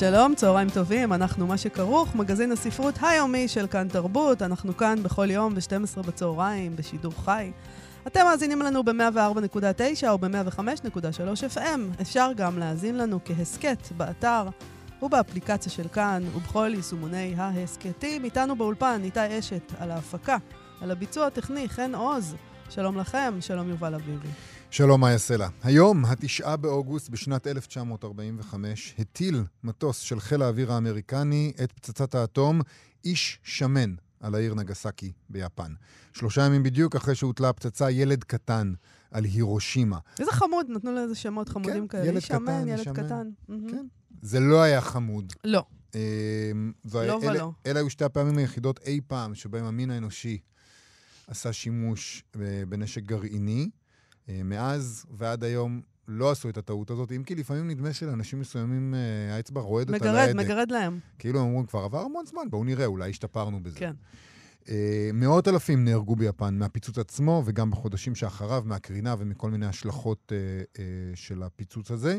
שלום, צהריים טובים, אנחנו מה שכרוך, מגזין הספרות היומי של כאן תרבות. אנחנו כאן בכל יום ב-12 בצהריים, בשידור חי. אתם מאזינים לנו ב-104.9 או ב-105.3 FM. אפשר גם להאזין לנו כהסכת באתר ובאפליקציה של כאן ובכל יישומוני ההסכתים. איתנו באולפן, איתי אשת, על ההפקה, על הביצוע הטכני, חן עוז. שלום לכם, שלום יובל אביבי. שלום, מאיה סלע. היום, התשעה באוגוסט בשנת 1945, הטיל מטוס של חיל האוויר האמריקני את פצצת האטום איש שמן על העיר נגסקי ביפן. שלושה ימים בדיוק אחרי שהוטלה הפצצה, ילד קטן על הירושימה. איזה חמוד, נתנו לו איזה שמות חמודים כן, כאלה. ילד איש שמן, קטן, ילד שמן. קטן. כן. זה לא היה חמוד. לא, אה, לא ואלה- ולא. אלה היו שתי הפעמים היחידות אי פעם שבהם המין האנושי עשה שימוש אה, בנשק גרעיני. אה, מאז ועד היום לא עשו את הטעות הזאת, אם כי לפעמים נדמה שלאנשים מסוימים אה, האצבע רועדת על מגרד, ההדק. מגרד להם. כאילו הם אומרים, כבר עבר המון זמן, בואו נראה, אולי השתפרנו בזה. כן. אה, מאות אלפים נהרגו ביפן מהפיצוץ עצמו, וגם בחודשים שאחריו, מהקרינה ומכל מיני השלכות אה, של הפיצוץ הזה.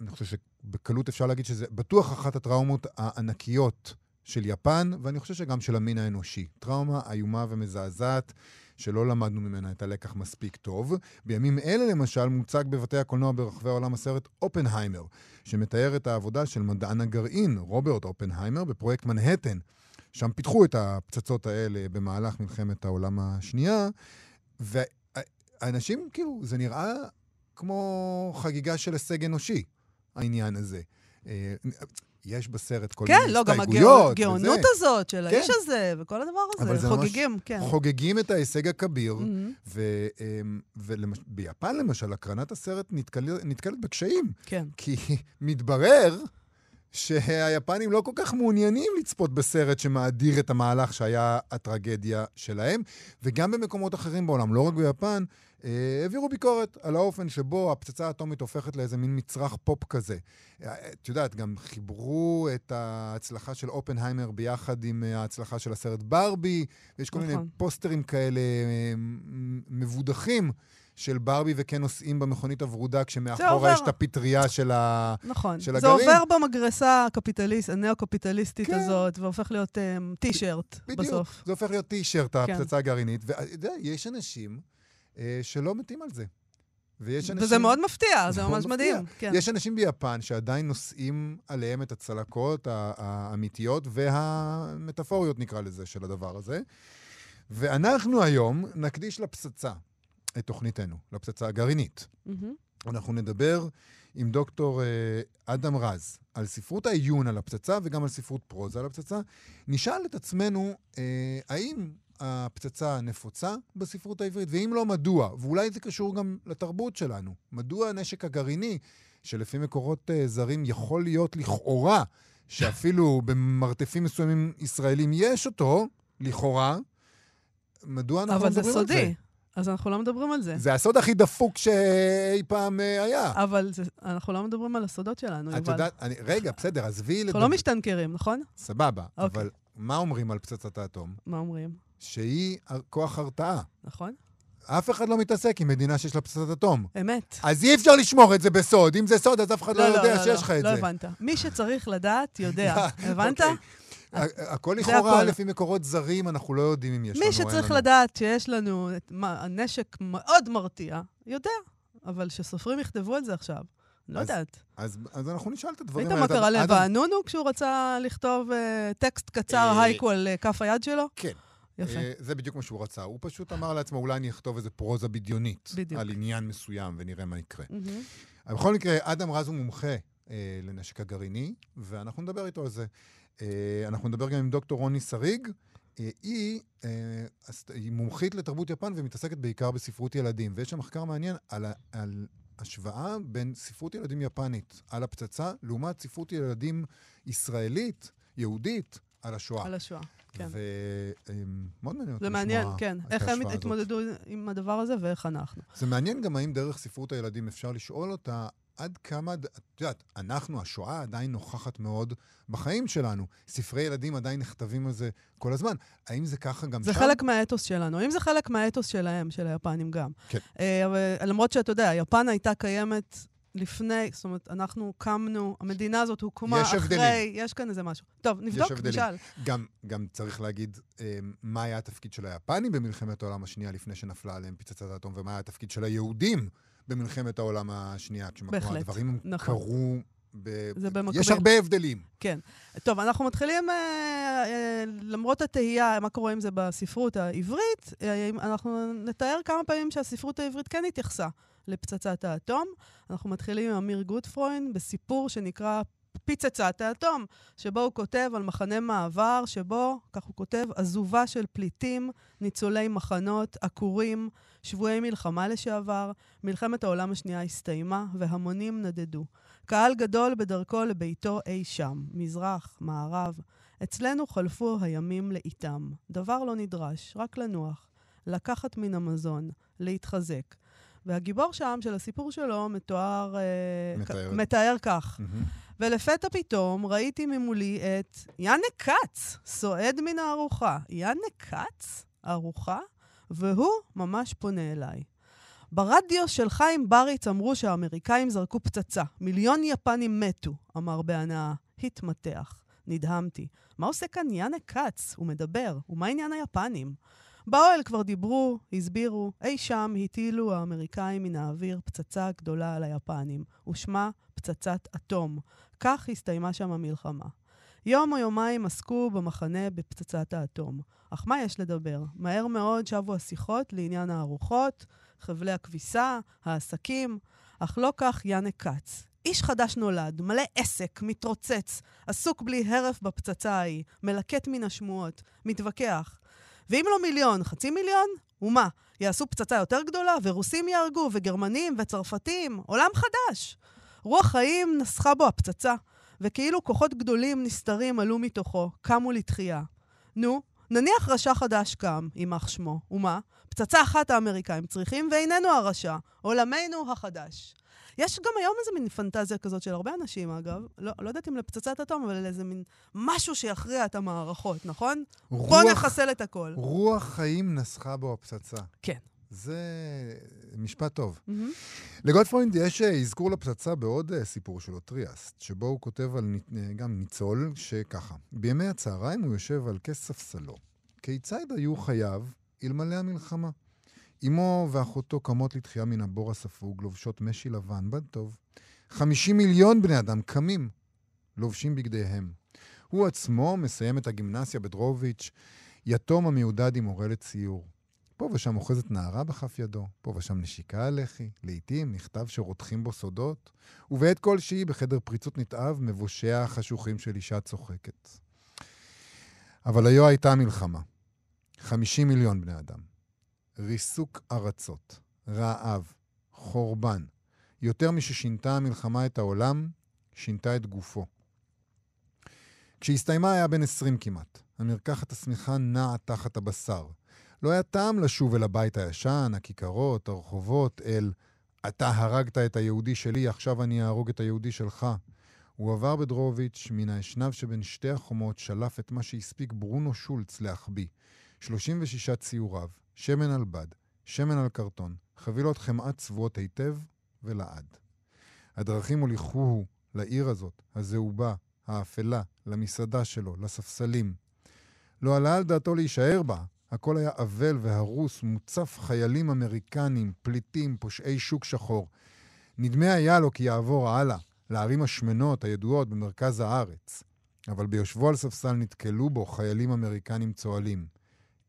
אני חושב שבקלות אפשר להגיד שזה בטוח אחת הטראומות הענקיות של יפן, ואני חושב שגם של המין האנושי. טראומה איומה ומזעזעת, שלא למדנו ממנה את הלקח מספיק טוב. בימים אלה, למשל, מוצג בבתי הקולנוע ברחבי העולם הסרט אופנהיימר, שמתאר את העבודה של מדען הגרעין, רוברט אופנהיימר, בפרויקט מנהטן. שם פיתחו את הפצצות האלה במהלך מלחמת העולם השנייה, והאנשים, כאילו, זה נראה כמו חגיגה של הישג אנושי, העניין הזה. יש בסרט כל כן, מיני לא, גם הסתייגויות. הגאונות. הזאת של כן. האיש הזה, וכל הדבר אבל הזה, זה ממש חוגגים, כן. חוגגים את ההישג הכביר, מהמם, וביפן למשל, הקרנת הסרט נתקל- נתקלת בקשיים, כן. כי מתברר שהיפנים לא כל כך מעוניינים לצפות בסרט שמאדיר את המהלך שהיה הטרגדיה שלהם, וגם במקומות אחרים בעולם, לא רק ביפן, העבירו ביקורת על האופן שבו הפצצה האטומית הופכת לאיזה מין מצרך פופ כזה. אה, את יודעת, גם חיברו את ההצלחה של אופנהיימר ביחד עם אה, ההצלחה של הסרט ברבי, ויש כל מיני נכון. פוסטרים כאלה אה, מבודחים. של ברבי וכן נוסעים במכונית הוורודה. כשמאחורה יש את הפטריה של ה... נכון. של זה הגרעין. עובר במגרסה הקפיטליסט, הנאו-קפיטליסטית כן. הזאת, והופך להיות טי-שירט בדיוק. בסוף. זה הופך להיות טישרט, כן. הפצצה הגרעינית. ואתה יודע, יש אנשים אה, שלא מתים על זה. ויש אנשים... וזה מאוד מפתיע, זה מאוד ממש מפתיע. מדהים. כן. יש אנשים ביפן שעדיין נושאים עליהם את הצלקות האמיתיות והמטאפוריות, נקרא לזה, של הדבר הזה. ואנחנו היום נקדיש לפצצה את תוכניתנו, לפצצה הגרעינית. מהמם. אנחנו נדבר עם דוקטור אה, אדם רז על ספרות העיון על הפצצה וגם על ספרות פרוזה על הפצצה. נשאל את עצמנו, אה, האם הפצצה נפוצה בספרות העברית, ואם לא, מדוע? ואולי זה קשור גם לתרבות שלנו. מדוע הנשק הגרעיני, שלפי מקורות אה, זרים יכול להיות לכאורה, שאפילו במרתפים מסוימים ישראלים יש אותו, לכאורה, מדוע אנחנו לא אבל זה מדברים על זה? סודי, אז אנחנו לא מדברים על זה. זה הסוד הכי דפוק שאי פעם אה, היה. אבל זה- אנחנו לא מדברים על הסודות שלנו, את יובל. יודעת, אני, רגע, בסדר, עזבי אנחנו לדבר. לא משתנקרים, נכון? סבבה, אוקיי. אבל מה אומרים על פצצת האטום? מה אומרים? שהיא כוח הרתעה. נכון? אף אחד לא מתעסק עם מדינה שיש לה פצצת אטום. אמת. אז אי אפשר לשמור את זה בסוד. אם זה סוד, אז אף אחד לא, יודע שיש לך את לא זה. הבנת. מי שצריך לדעת, יודע. הבנת? אוקיי. ה- הכל לכאורה. לפי מקורות זרים, אנחנו לא יודעים אם יש לנו מי שצריך. לדעת שיש לנו את נשק מאוד מרתיע, יודע. אבל שסופרים יכתבו על זה עכשיו, לא יודעת. אז, אז אנחנו נשאל את הדברים ראית מה קרה לווענונו כשהוא רצה לכתוב אה, טקסט קצר אה, הייקו על אה, כף היד שלו? כן. יפה. אה, זה בדיוק מה שהוא רצה. הוא פשוט אמר לעצמו, אולי אני אכתוב איזה פרוזה בדיונית. בדיוק. על עניין מסוים, ונראה מה יקרה. אבל בכל מקרה, אדם רז הוא מומחה אה, לנשק הגרעיני, ואנחנו נדבר איתו על זה. אה, אנחנו נדבר גם עם דוקטור רוני שריג. אה, היא, אה, היא מומחית לתרבות יפן ומתעסקת בעיקר בספרות ילדים. ויש שם מחקר מעניין על, על השוואה בין ספרות ילדים יפנית על הפצצה, לעומת ספרות ילדים ישראלית, יהודית, על השואה. על השואה, כן. ומאוד מעניין אותי זה לשמוע מעניין, כן. איך הם הזאת. התמודדו עם הדבר הזה ואיך אנחנו. זה מעניין גם האם דרך ספרות הילדים אפשר לשאול אותה עד כמה, את יודעת, אנחנו, השואה עדיין נוכחת מאוד בחיים שלנו. ספרי ילדים עדיין נכתבים על זה כל הזמן. האם זה ככה גם זה שם? חלק מהאתוס שלנו. אם זה חלק מהאתוס שלהם, של היפנים גם. כן. אה, אבל למרות שאתה יודע, יפן הייתה קיימת לפני, זאת אומרת, אנחנו קמנו, המדינה הזאת הוקמה יש אחרי... הבדלים. יש כאן איזה משהו. טוב, נבדוק. נשאל. גם, גם צריך להגיד אה, מה היה התפקיד של היפנים במלחמת העולם השנייה לפני שנפלה עליהם פצצת האטום, ומה היה התפקיד של היהודים במלחמת העולם השנייה. בהחלט, הדברים נכון. קרו... ב... זה במקביל. יש הרבה הבדלים. כן. טוב, אנחנו מתחילים, אה, אה, למרות התהייה, מה קורה עם זה בספרות העברית, אה, אנחנו נתאר כמה פעמים שהספרות העברית כן התייחסה לפצצת האטום. אנחנו מתחילים עם אמיר גוטפרוין בסיפור שנקרא פצצת האטום, שבו הוא כותב על מחנה מעבר, שבו, כך הוא כותב, עזובה של פליטים, ניצולי מחנות, עקורים, שבויי מלחמה לשעבר, מלחמת העולם השנייה הסתיימה, והמונים נדדו. קהל גדול בדרכו לביתו אי שם, מזרח, מערב. אצלנו חלפו הימים לאיתם. דבר לא נדרש, רק לנוח, לקחת מן המזון, להתחזק. והגיבור שם של הסיפור שלו מתואר... אה, מתאר. מתאר כך. מהמם. ולפתע פתאום ראיתי ממולי את יאנה כץ, סועד מן הארוחה. יאנה כץ? ארוחה? והוא ממש פונה אליי. ברדיו של חיים בריץ אמרו שהאמריקאים זרקו פצצה. מיליון יפנים מתו, אמר בהנאה. התמתח. נדהמתי. מה עושה כאן יאנה כץ? הוא מדבר. ומה עניין היפנים? באוהל כבר דיברו, הסבירו, אי שם הטילו האמריקאים מן האוויר פצצה גדולה על היפנים, ושמה פצצת אטום. כך הסתיימה שם המלחמה. יום או יומיים עסקו במחנה בפצצת האטום. אך מה יש לדבר? מהר מאוד שבו השיחות לעניין הארוחות, חבלי הכביסה, העסקים, אך לא כך יאנה כץ. איש חדש נולד, מלא עסק, מתרוצץ, עסוק בלי הרף בפצצה ההיא, מלקט מן השמועות, מתווכח. ואם לא מיליון, חצי מיליון? ומה, יעשו פצצה יותר גדולה, ורוסים יהרגו, וגרמנים, וצרפתים? עולם חדש! רוח חיים נסחה בו הפצצה, וכאילו כוחות גדולים נסתרים עלו מתוכו, קמו לתחייה. נו, נניח רשע חדש קם, יימח שמו, ומה? פצצה אחת האמריקאים צריכים, ואיננו הרשע, עולמנו החדש. יש גם היום איזה מין פנטזיה כזאת של הרבה אנשים, אגב, לא, לא יודעת אם לפצצת אטום, אבל איזה מין משהו שיכריע את המערכות, נכון? בוא רוח, נחסל את הכל. רוח חיים נסחה בו הפצצה. כן. זה משפט טוב. מהמם. לגוטפרוינד יש אה, אזכור לפצצה בעוד אה, סיפור שלו, טריאסט, שבו הוא כותב על אה, גם ניצול, שככה, בימי הצהריים הוא יושב על כס, ספסלו. כיצד היו חייו אלמלא המלחמה? אמו ואחותו קמות לתחייה מן הבור הספוג, לובשות משי לבן, בד טוב. 50 מיליון בני אדם קמים, לובשים בגדיהם. הוא עצמו מסיים את הגימנסיה בדרוהוביץ', יתום, מיודד עם הורה לציור. פה ושם אוחזת נערה בכף ידו, פה ושם נשיקה על לחי, לעתים מכתב שרותחים בו סודות, ובעת כלשהי בחדר פריצות נתעב מבושיה החשוכים של אישה צוחקת. אבל היו הייתה מלחמה. 50 מיליון בני אדם. ריסוק ארצות, רעב, חורבן. יותר מששינתה המלחמה את העולם, שינתה את גופו. כשהסתיימה היה בן 20 כמעט. המרקחת השמיכה נעה תחת הבשר. לא היה טעם לשוב אל הבית הישן, הכיכרות, הרחובות, אל אתה הרגת את היהודי שלי, עכשיו אני אהרוג את היהודי שלך. הוא עבר בדרוביץ' מן האשנב שבין שתי החומות, שלף את מה שהספיק ברונו שולץ להחביא. 36 ציוריו, שמן על בד, שמן על קרטון, חבילות חמאה צבועות היטב ולעד. הדרכים הוליכוהו לעיר הזאת, הזהובה, האפלה, למסעדה שלו, לספסלים. לא עלה על דעתו להישאר בה, הכל היה אבל והרוס, מוצף חיילים אמריקנים, פליטים, פושעי שוק שחור. נדמה היה לו כי יעבור הלאה, לערים השמנות הידועות במרכז הארץ. אבל ביושבו על ספסל נתקלו בו חיילים אמריקנים צוהלים.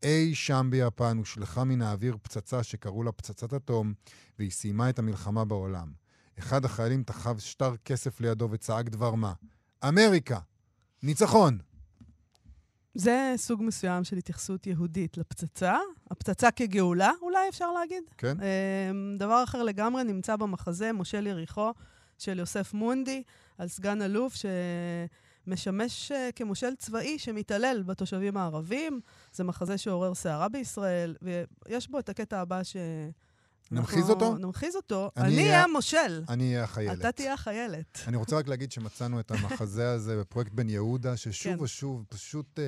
אי שם ביפן הושלכה מן האוויר פצצה שקראו לה פצצת אטום, והיא סיימה את המלחמה בעולם. אחד החיילים תחב שטר כסף לידו וצעק דבר מה. אמריקה! ניצחון! זה סוג מסוים של התייחסות יהודית לפצצה. הפצצה כגאולה, אולי אפשר להגיד. כן? אמ, דבר אחר לגמרי נמצא במחזה מושל יריחו של יוסף מונדי, על סגן אלוף משמש אה, כמושל צבאי שמתעלל בתושבים הערבים. זה מחזה שעורר סערה בישראל, ויש בו את הקטע הבא ש... נמחיז אותו? נמחיז אותו. אני אהיה- המושל. אני אהיה החיילת. אתה תהיה החיילת. אני רוצה רק להגיד שמצאנו את המחזה הזה בפרויקט בן יהודה, ששוב כן. ושוב, פשוט, אה,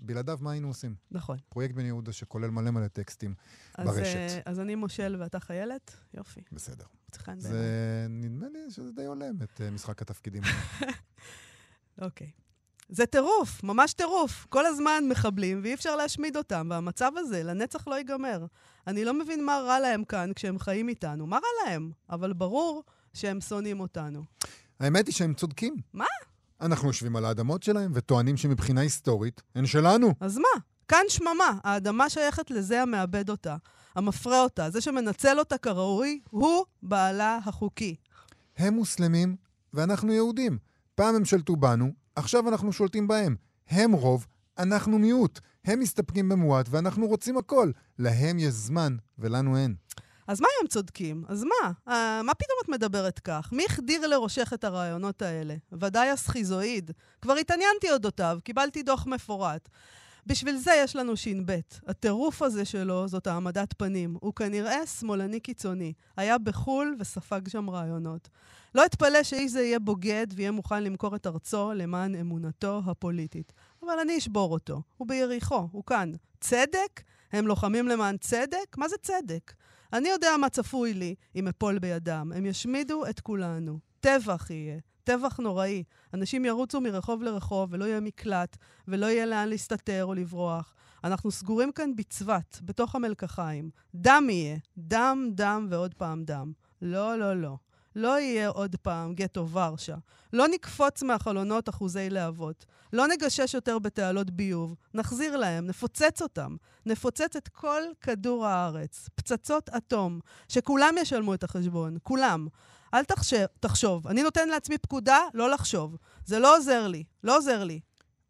בלעדיו מה היינו עושים? נכון. פרויקט בן יהודה שכולל מלא מלא טקסטים. אז, ברשת. אה, אז אני מושל ואתה חיילת? יופי. בסדר. זה, נדמה לי שזה די הולם את אה, משחק התפקידים. אוקיי. זה טירוף, ממש טירוף. כל הזמן מחבלים, ואי אפשר להשמיד אותם, והמצב הזה לנצח לא ייגמר. אני לא מבין מה רע להם כאן כשהם חיים איתנו. מה רע להם? אבל ברור שהם שונאים אותנו. האמת היא שהם צודקים. מה? אנחנו יושבים על האדמות שלהם וטוענים שמבחינה היסטורית הן שלנו. אז מה? כאן שממה. האדמה שייכת לזה המאבד אותה, המפרה אותה. זה שמנצל אותה כראוי, הוא בעלה החוקי. הם מוסלמים ואנחנו יהודים. פעם הם שלטו בנו, עכשיו אנחנו שולטים בהם. הם רוב, אנחנו מיעוט. הם מסתפקים במועט ואנחנו רוצים הכל. להם יש זמן ולנו אין. אז מה אם הם צודקים? אז מה? אה, מה פתאום את מדברת כך? מי החדיר לראשך את הרעיונות האלה? ודאי הסכיזואיד. כבר התעניינתי אודותיו, קיבלתי דוח מפורט. בשביל זה יש לנו ש"ב. הטירוף הזה שלו זאת העמדת פנים. הוא כנראה שמאלני קיצוני. היה בחו"ל וספג שם רעיונות. לא אתפלא שאיש זה יהיה בוגד ויהיה מוכן למכור את ארצו למען אמונתו הפוליטית. אבל אני אשבור אותו. הוא ביריחו, הוא כאן. צדק? הם לוחמים למען צדק? מה זה צדק? אני יודע מה צפוי לי אם אפול בידם. הם ישמידו את כולנו. טבח יהיה. טבח נוראי. אנשים ירוצו מרחוב לרחוב ולא יהיה מקלט, ולא יהיה לאן להסתתר או לברוח. אנחנו סגורים כאן בצבת, בתוך המלקחיים. דם יהיה. דם, דם ועוד פעם דם. לא, לא, לא. לא יהיה עוד פעם גטו ורשה. לא נקפוץ מהחלונות אחוזי להבות. לא נגשש יותר בתעלות ביוב. נחזיר להם, נפוצץ אותם. נפוצץ את כל כדור הארץ. פצצות אטום. שכולם ישלמו את החשבון. כולם. אל תחשב, תחשוב. אני נותן לעצמי פקודה לא לחשוב. זה לא עוזר לי. לא עוזר לי.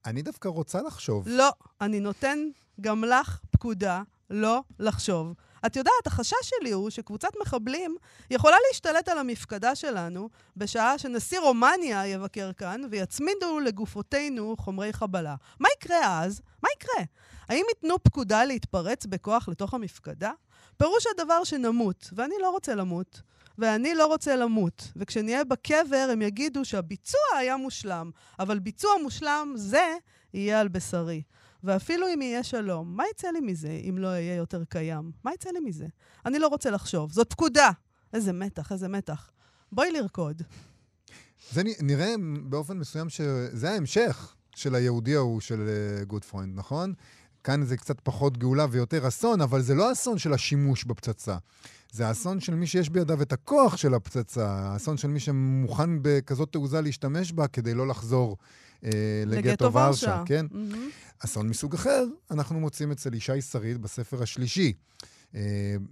אני דווקא רוצה לחשוב. לא. אני נותן גם לך פקודה לא לחשוב. את יודעת, החשש שלי הוא שקבוצת מחבלים יכולה להשתלט על המפקדה שלנו בשעה שנשיא רומניה יבקר כאן ויצמידו לגופותינו חומרי חבלה. מה יקרה אז? מה יקרה? האם ייתנו פקודה להתפרץ בכוח לתוך המפקדה? פירוש הדבר שנמות, ואני לא רוצה למות. ואני לא רוצה למות. וכשנהיה בקבר הם יגידו שהביצוע היה מושלם, אבל ביצוע מושלם זה יהיה על בשרי. ואפילו אם יהיה שלום, מה יצא לי מזה אם לא אהיה יותר קיים? מה יצא לי מזה? אני לא רוצה לחשוב. זאת פקודה. איזה מתח, איזה מתח. בואי לרקוד. זה נראה באופן מסוים שזה ההמשך של היהודי ההוא של אה, גוטפרוינד, נכון? כאן זה קצת פחות גאולה ויותר אסון, אבל זה לא אסון של השימוש בפצצה. זה האסון של מי שיש בידיו את הכוח של הפצצה, האסון של מי שמוכן בכזאת תעוזה להשתמש בה כדי לא לחזור אה, לגטו ורשה, כן? מהמם. אסון מסוג אחר, אנחנו מוצאים אצל ישי שריד בספר השלישי. Uh,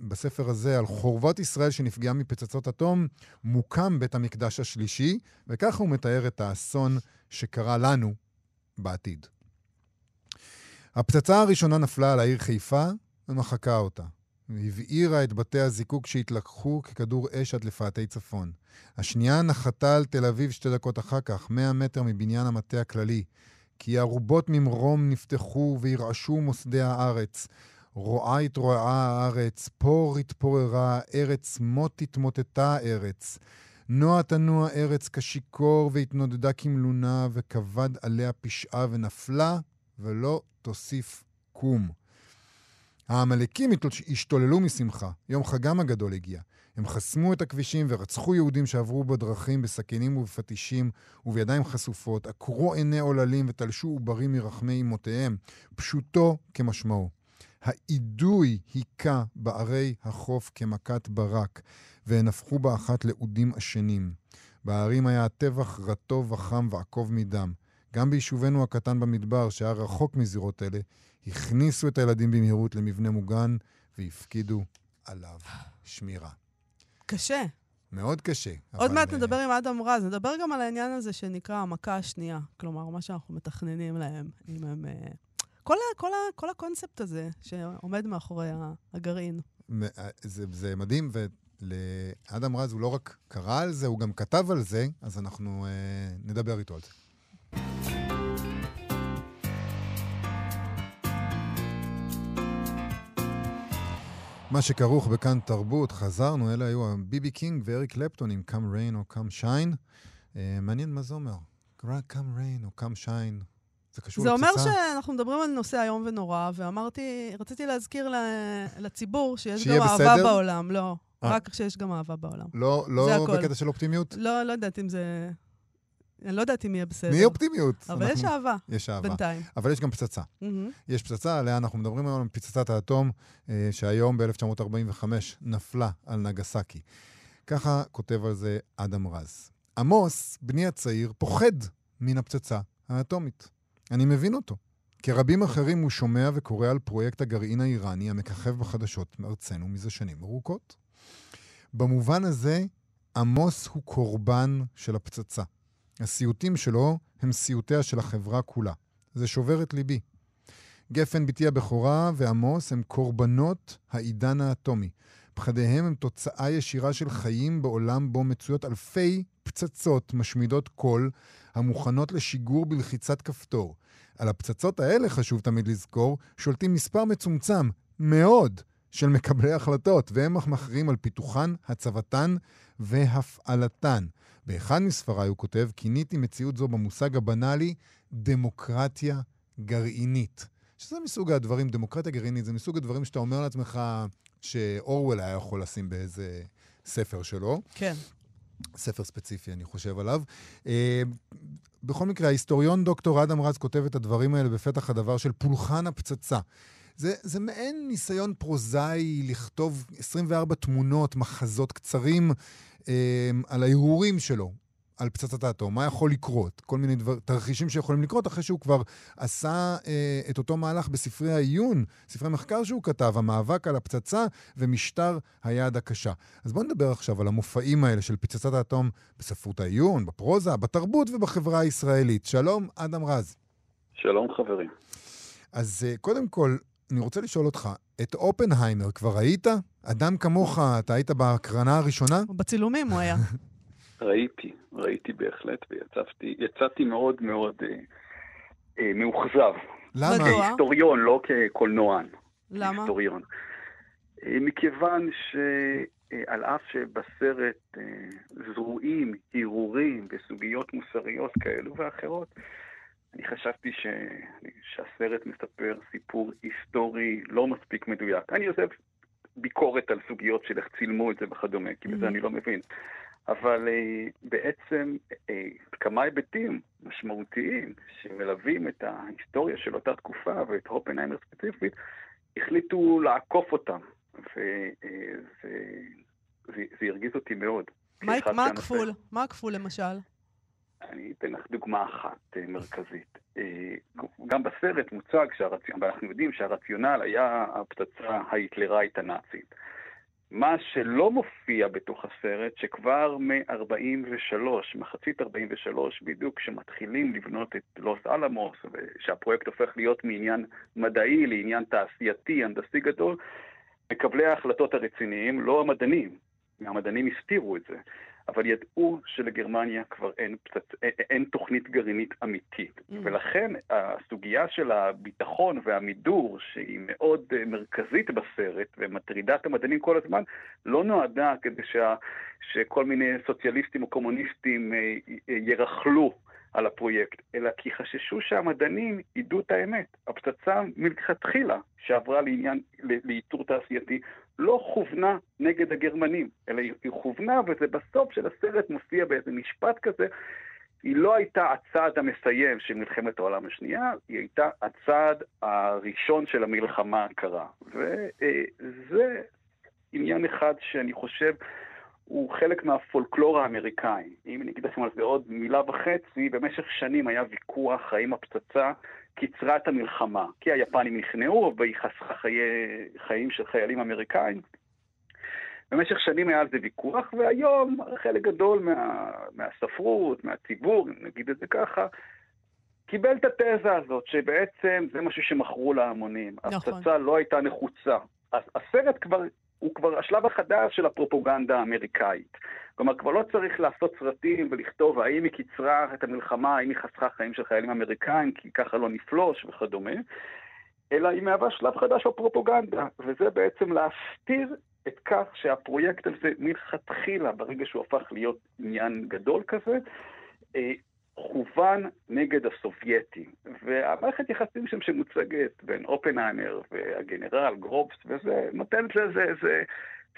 בספר הזה, על חורבות ישראל שנפגעה מפצצות אטום, מוקם בית המקדש השלישי, וככה הוא מתאר את האסון שקרה לנו בעתיד. הפצצה הראשונה נפלה על העיר חיפה ומחקה אותה. והבעירה את בתי הזיקוק שהתלקחו ככדור אש עד לפאתי צפון. השנייה נחתה על תל אביב שתי דקות אחר כך, 100 מטר מבניין המטה הכללי. כי ארובות ממרום נפתחו וירעשו מוסדי הארץ. רועה התרועעה הארץ, פור התפוררה הארץ, מות התמוטטה הארץ. נוע תנוע ארץ כשיכור והתנודדה כמלונה, וכבד עליה פשעה ונפלה, ולא תוסיף קום. העמלקים השתוללו משמחה, יום חגם הגדול הגיע. הם חסמו את הכבישים ורצחו יהודים שעברו בדרכים בסכינים ובפטישים ובידיים חשופות, עקרו עיני עוללים ותלשו עוברים מרחמי אמותיהם, פשוטו כמשמעו. האידוי היכה בערי החוף כמכת ברק, והן הפכו באחת לאודים עשנים. בערים היה הטבח רטוב וחם ועקוב מדם. גם ביישובנו הקטן במדבר, שהיה רחוק מזירות אלה, הכניסו את הילדים במהירות למבנה מוגן והפקידו עליו שמירה. קשה. מאוד קשה. עוד מעט אה, נדבר עם אדם רז, נדבר גם על העניין הזה שנקרא המכה השנייה. כלומר, מה שאנחנו מתכננים להם, אם הם... אה, כל, ה, כל, ה, כל הקונספט הזה שעומד מאחורי הגרעין. אה, זה, זה מדהים, ולאדם רז הוא לא רק קרא על זה, הוא גם כתב על זה, אז אנחנו אה, נדבר איתו על זה. מה שכרוך בכאן תרבות, חזרנו, אלה היו ביבי קינג ואריק קלפטון עם Come Rain או Come Shine. Uh, מעניין מה זה אומר. רק Come Rain או Come Shine. זה קשור זה לפצצה? אומר שאנחנו מדברים על נושא איום ונורא, ואמרתי, רציתי להזכיר לציבור שיש גם אהבה בסדר? בעולם. לא, אה. רק שיש גם אהבה בעולם. לא, זה לא. בקטע של אופטימיות? לא, לא יודעת אם זה... אני לא יודעת אם יהיה בסדר. מי אופטימיות? אבל יש אנחנו- אהבה, יש אהבה. בינתיים. אבל יש גם פצצה. מהמם. יש פצצה, עליה אנחנו מדברים היום, פצצת האטום, אה, שהיום ב-1945 נפלה על נגסקי. ככה כותב על זה אדם רז. עמוס, בני הצעיר, פוחד מן הפצצה האטומית. אני מבין אותו. כרבים אחרים הוא שומע וקורא על פרויקט הגרעין האיראני המככב בחדשות מארצנו מזה שנים ארוכות. במובן הזה, עמוס הוא קורבן של הפצצה. הסיוטים שלו הם סיוטיה של החברה כולה. זה שובר את ליבי. גפן בתי הבכורה ועמוס הם קורבנות העידן האטומי. פחדיהם הם תוצאה ישירה של חיים בעולם בו מצויות אלפי פצצות משמידות קול המוכנות לשיגור בלחיצת כפתור. על הפצצות האלה, חשוב תמיד לזכור, שולטים מספר מצומצם מאוד של מקבלי החלטות, והם מכריעים על פיתוחן, הצבתן והפעלתן. באחד מספריי הוא כותב, כיניתי מציאות זו במושג הבנאלי דמוקרטיה גרעינית. שזה מסוג הדברים, דמוקרטיה גרעינית, זה מסוג הדברים שאתה אומר לעצמך שאורוול היה יכול לשים באיזה ספר שלו. כן. ספר ספציפי, אני חושב עליו. אה, בכל מקרה, ההיסטוריון דוקטור אדם רז כותב את הדברים האלה בפתח הדבר של פולחן הפצצה. זה, זה מעין ניסיון פרוזאי לכתוב 24 תמונות, מחזות קצרים על ההרהורים שלו, על פצצת האטום, מה יכול לקרות, כל מיני דבר, תרחישים שיכולים לקרות אחרי שהוא כבר עשה אה, את אותו מהלך בספרי העיון, ספרי מחקר שהוא כתב, המאבק על הפצצה ומשטר היד הקשה. אז בואו נדבר עכשיו על המופעים האלה של פצצת האטום בספרות העיון, בפרוזה, בתרבות ובחברה הישראלית. שלום, אדם רז. שלום חברים. אז uh, קודם כל, אני רוצה לשאול אותך, את אופנהיימר כבר ראית? אדם כמוך, אתה היית בהקרנה הראשונה? בצילומים הוא היה. ראיתי, ראיתי בהחלט, ויצאתי יצאתי מאוד מאוד אה, אה, מאוכזב. למה? כהיסטוריון, לא כקולנוען. למה? היסטוריון. אה, מכיוון שעל אף שבסרט אה, זרועים הרהורים בסוגיות מוסריות כאלו ואחרות, אני חשבתי ש... שהסרט מספר סיפור היסטורי לא מספיק מדויק. אני עוזב ביקורת על סוגיות של איך צילמו את זה וכדומה, כי בזה Mhm. אני לא מבין. אבל uh, בעצם uh, כמה היבטים משמעותיים שמלווים את ההיסטוריה של אותה תקופה ואת הופנהיימר ספציפית, החליטו לעקוף אותם, וזה זה, זה הרגיז אותי מאוד. מה- הכפול? מה הכפול למשל? אני אתן לך דוגמה אחת אה, מרכזית. אה, גם בסרט מוצג, שהרציונל, ואנחנו יודעים שהרציונל היה הפצצה ההיטלראית הנאצית. מה שלא מופיע בתוך הסרט, שכבר מ-43, מחצית 43, בדיוק כשמתחילים לבנות את לוס אלמוס, ושהפרויקט הופך להיות מעניין מדעי לעניין תעשייתי, הנדסי גדול, מקבלי ההחלטות הרציניים, לא המדענים, המדענים הסתירו את זה, אבל ידעו שלגרמניה כבר אין, פצצ... אין, אין תוכנית גרעינית אמיתית. Mm. ולכן הסוגיה של הביטחון והמידור, שהיא מאוד אה, מרכזית בסרט ומטרידה את המדענים כל הזמן, לא נועדה כדי שה... שכל מיני סוציאליסטים או קומוניסטים אה, אה, ירכלו על הפרויקט, אלא כי חששו שהמדענים ידעו את האמת. הפצצה מלכתחילה שעברה לעניין, ל- לאיתור תעשייתי, לא כוונה נגד הגרמנים, אלא היא כוונה, וזה בסוף של הסרט מופיע באיזה משפט כזה, היא לא הייתה הצעד המסיים של מלחמת העולם השנייה, היא הייתה הצעד הראשון של המלחמה הקרה. וזה עניין אחד שאני חושב הוא חלק מהפולקלור האמריקאי. אם אני אגיד לכם על זה עוד מילה וחצי, במשך שנים היה ויכוח האם הפצצה קיצרה את המלחמה, כי היפנים נכנעו והיא חסכה חיי, חיים של חיילים אמריקאים. במשך שנים היה על זה ויכוח, והיום חלק גדול מה, מהספרות, מהציבור, נגיד את זה ככה, קיבל את התזה הזאת, שבעצם זה משהו שמכרו להמונים. נכון. הפצצה לא הייתה נחוצה. הסרט כבר, הוא כבר השלב החדש של הפרופוגנדה האמריקאית. כלומר, כבר לא צריך לעשות סרטים ולכתוב האם היא קיצרה את המלחמה, האם היא חסכה חיים של חיילים אמריקאים, כי ככה לא נפלוש וכדומה. אלא היא מהווה שלב חדש בפרופוגנדה, וזה בעצם להסתיר את כך שהפרויקט הזה מלכתחילה, ברגע שהוא הפך להיות עניין גדול כזה, אה, כוון נגד הסובייטים. והמערכת יחסים שם שמוצגת בין אופנהיימר והגנרל גרובס וזה, נותנת לזה, זה,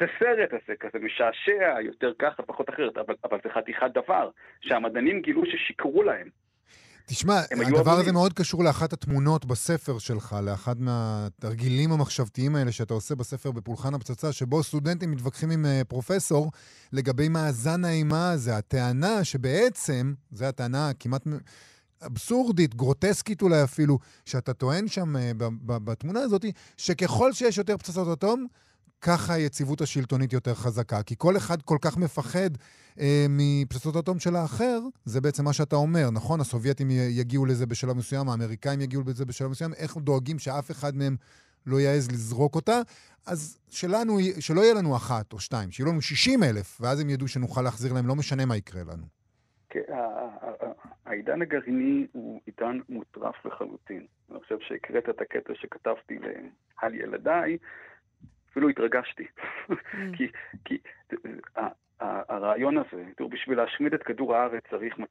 זה סרט הזה, כזה משעשע, יותר ככה, פחות אחרת, אבל, אבל זה חתיכת דבר, שהמדענים גילו ששיקרו להם. תשמע, הדבר הזה מאוד קשור לאחת התמונות בספר שלך, לאחד מהתרגילים המחשבתיים האלה שאתה עושה בספר בפולחן הפצצה, שבו סטודנטים מתווכחים עם אה, פרופסור לגבי מאזן האימה הזה, הטענה שבעצם, זו הטענה כמעט... אבסורדית, גרוטסקית אולי אפילו, שאתה טוען שם uh, בתמונה הזאת, שככל שיש יותר פצצות אטום, ככה היציבות השלטונית יותר חזקה. כי כל אחד כל כך מפחד אה, מפצצות אטום של האחר, זה בעצם מה שאתה אומר, נכון? הסובייטים יגיעו לזה בשלב מסוים, האמריקאים יגיעו לזה בשלב מסוים, איך דואגים שאף אחד מהם לא יעז לזרוק אותה? אז שלנו, שלא יהיה לנו אחת או שתיים, שיהיו לנו 60 אלף, ואז הם ידעו שנוכל להחזיר להם, לא משנה מה יקרה לנו. כן, העידן הגרעיני הוא עידן מוטרף לחלוטין. אני חושב שהקראת את הקטע שכתבתי על ילדיי, אפילו התרגשתי. Mm. כי, כי הרעיון הזה, תראו, בשביל להשמיד את כדור הארץ צריך 200-300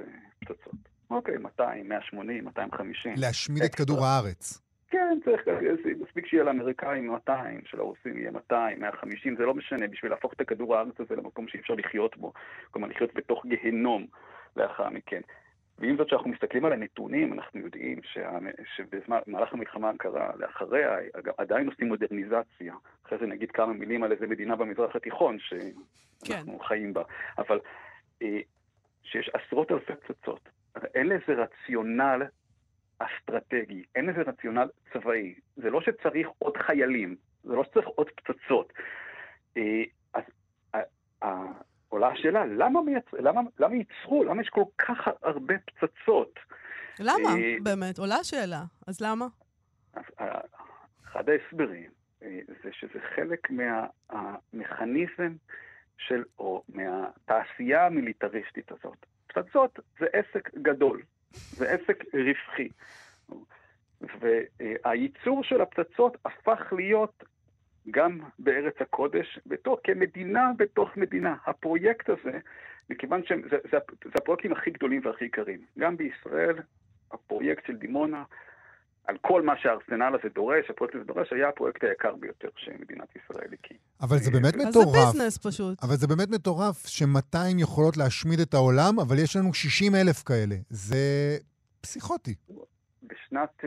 אה, פצצות. אוקיי, 200, 180, 250. להשמיד את כדור הארץ. כן, צריך, אה, מספיק שיהיה לאמריקאים 200, שלרוסים יהיה 200, 150, זה לא משנה, בשביל להפוך את הכדור הארץ הזה למקום שאי אפשר לחיות בו. כלומר, לחיות בתוך גיהנום לאחר מכן. ועם זאת, כשאנחנו מסתכלים על הנתונים, אנחנו יודעים שה... שבמהלך המלחמה הקרה, לאחריה, עדיין עושים מודרניזציה. אחרי זה נגיד כמה מילים על איזה מדינה במזרח התיכון שאנחנו כן. חיים בה. אבל אה, שיש עשרות אלפי פצצות, אין לזה רציונל אסטרטגי, אין לזה רציונל צבאי. זה לא שצריך עוד חיילים, זה לא שצריך עוד פצצות. אה, אז עולה השאלה, למה, מייצ... למה, למה ייצרו, למה יש כל כך הרבה פצצות? למה? אה, באמת, עולה השאלה. אז למה? אה, אחד ההסברים אה, זה שזה חלק מהמכניזם של, או מהתעשייה המיליטריסטית הזאת. פצצות זה עסק גדול, זה עסק רווחי. והייצור של הפצצות הפך להיות גם בארץ הקודש, בתוך, כמדינה בתוך מדינה. הפרויקט הזה, מכיוון שזה זה, זה, זה הפרויקטים הכי גדולים והכי יקרים. גם בישראל, הפרויקט של דימונה, על כל מה שהארסנל הזה דורש, הפרויקט הזה דורש, היה הפרויקט היקר ביותר שמדינת ישראל הקימה. אבל זה באמת מטורף. אז זה ביזנס פשוט. אבל זה באמת מטורף ש-200 יכולות להשמיד את העולם, אבל יש לנו 60 אלף כאלה. זה פסיכוטי. בשנת,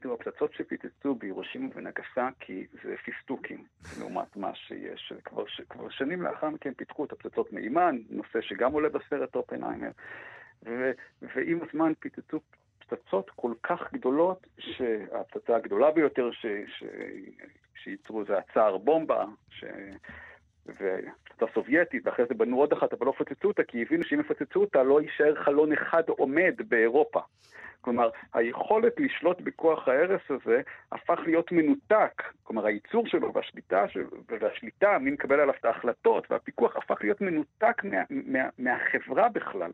תראו, הפצצות שפיצצו בירושימה ונגסקי זה פיסטוקים, לעומת מה שיש. כבר, כבר שנים לאחר מכן פיתחו את הפצצות מימן, נושא שגם עולה בסרט אופנהיימר, ועם הזמן פיצצו פצצות כל כך גדולות, שהפצצה הגדולה ביותר ש, שייצרו זה הצער בומבה, ש... ופצצה סובייטית, ואחרי זה בנו עוד אחת, אבל לא פצצו אותה, כי הבינו שאם יפצצו אותה לא יישאר חלון אחד עומד באירופה. כלומר, היכולת לשלוט בכוח ההרס הזה הפך להיות מנותק. כלומר, הייצור שלו והשליטה, שלו, והשליטה, מי מקבל עליו את ההחלטות, והפיקוח הפך להיות מנותק מה, מה, מהחברה בכלל.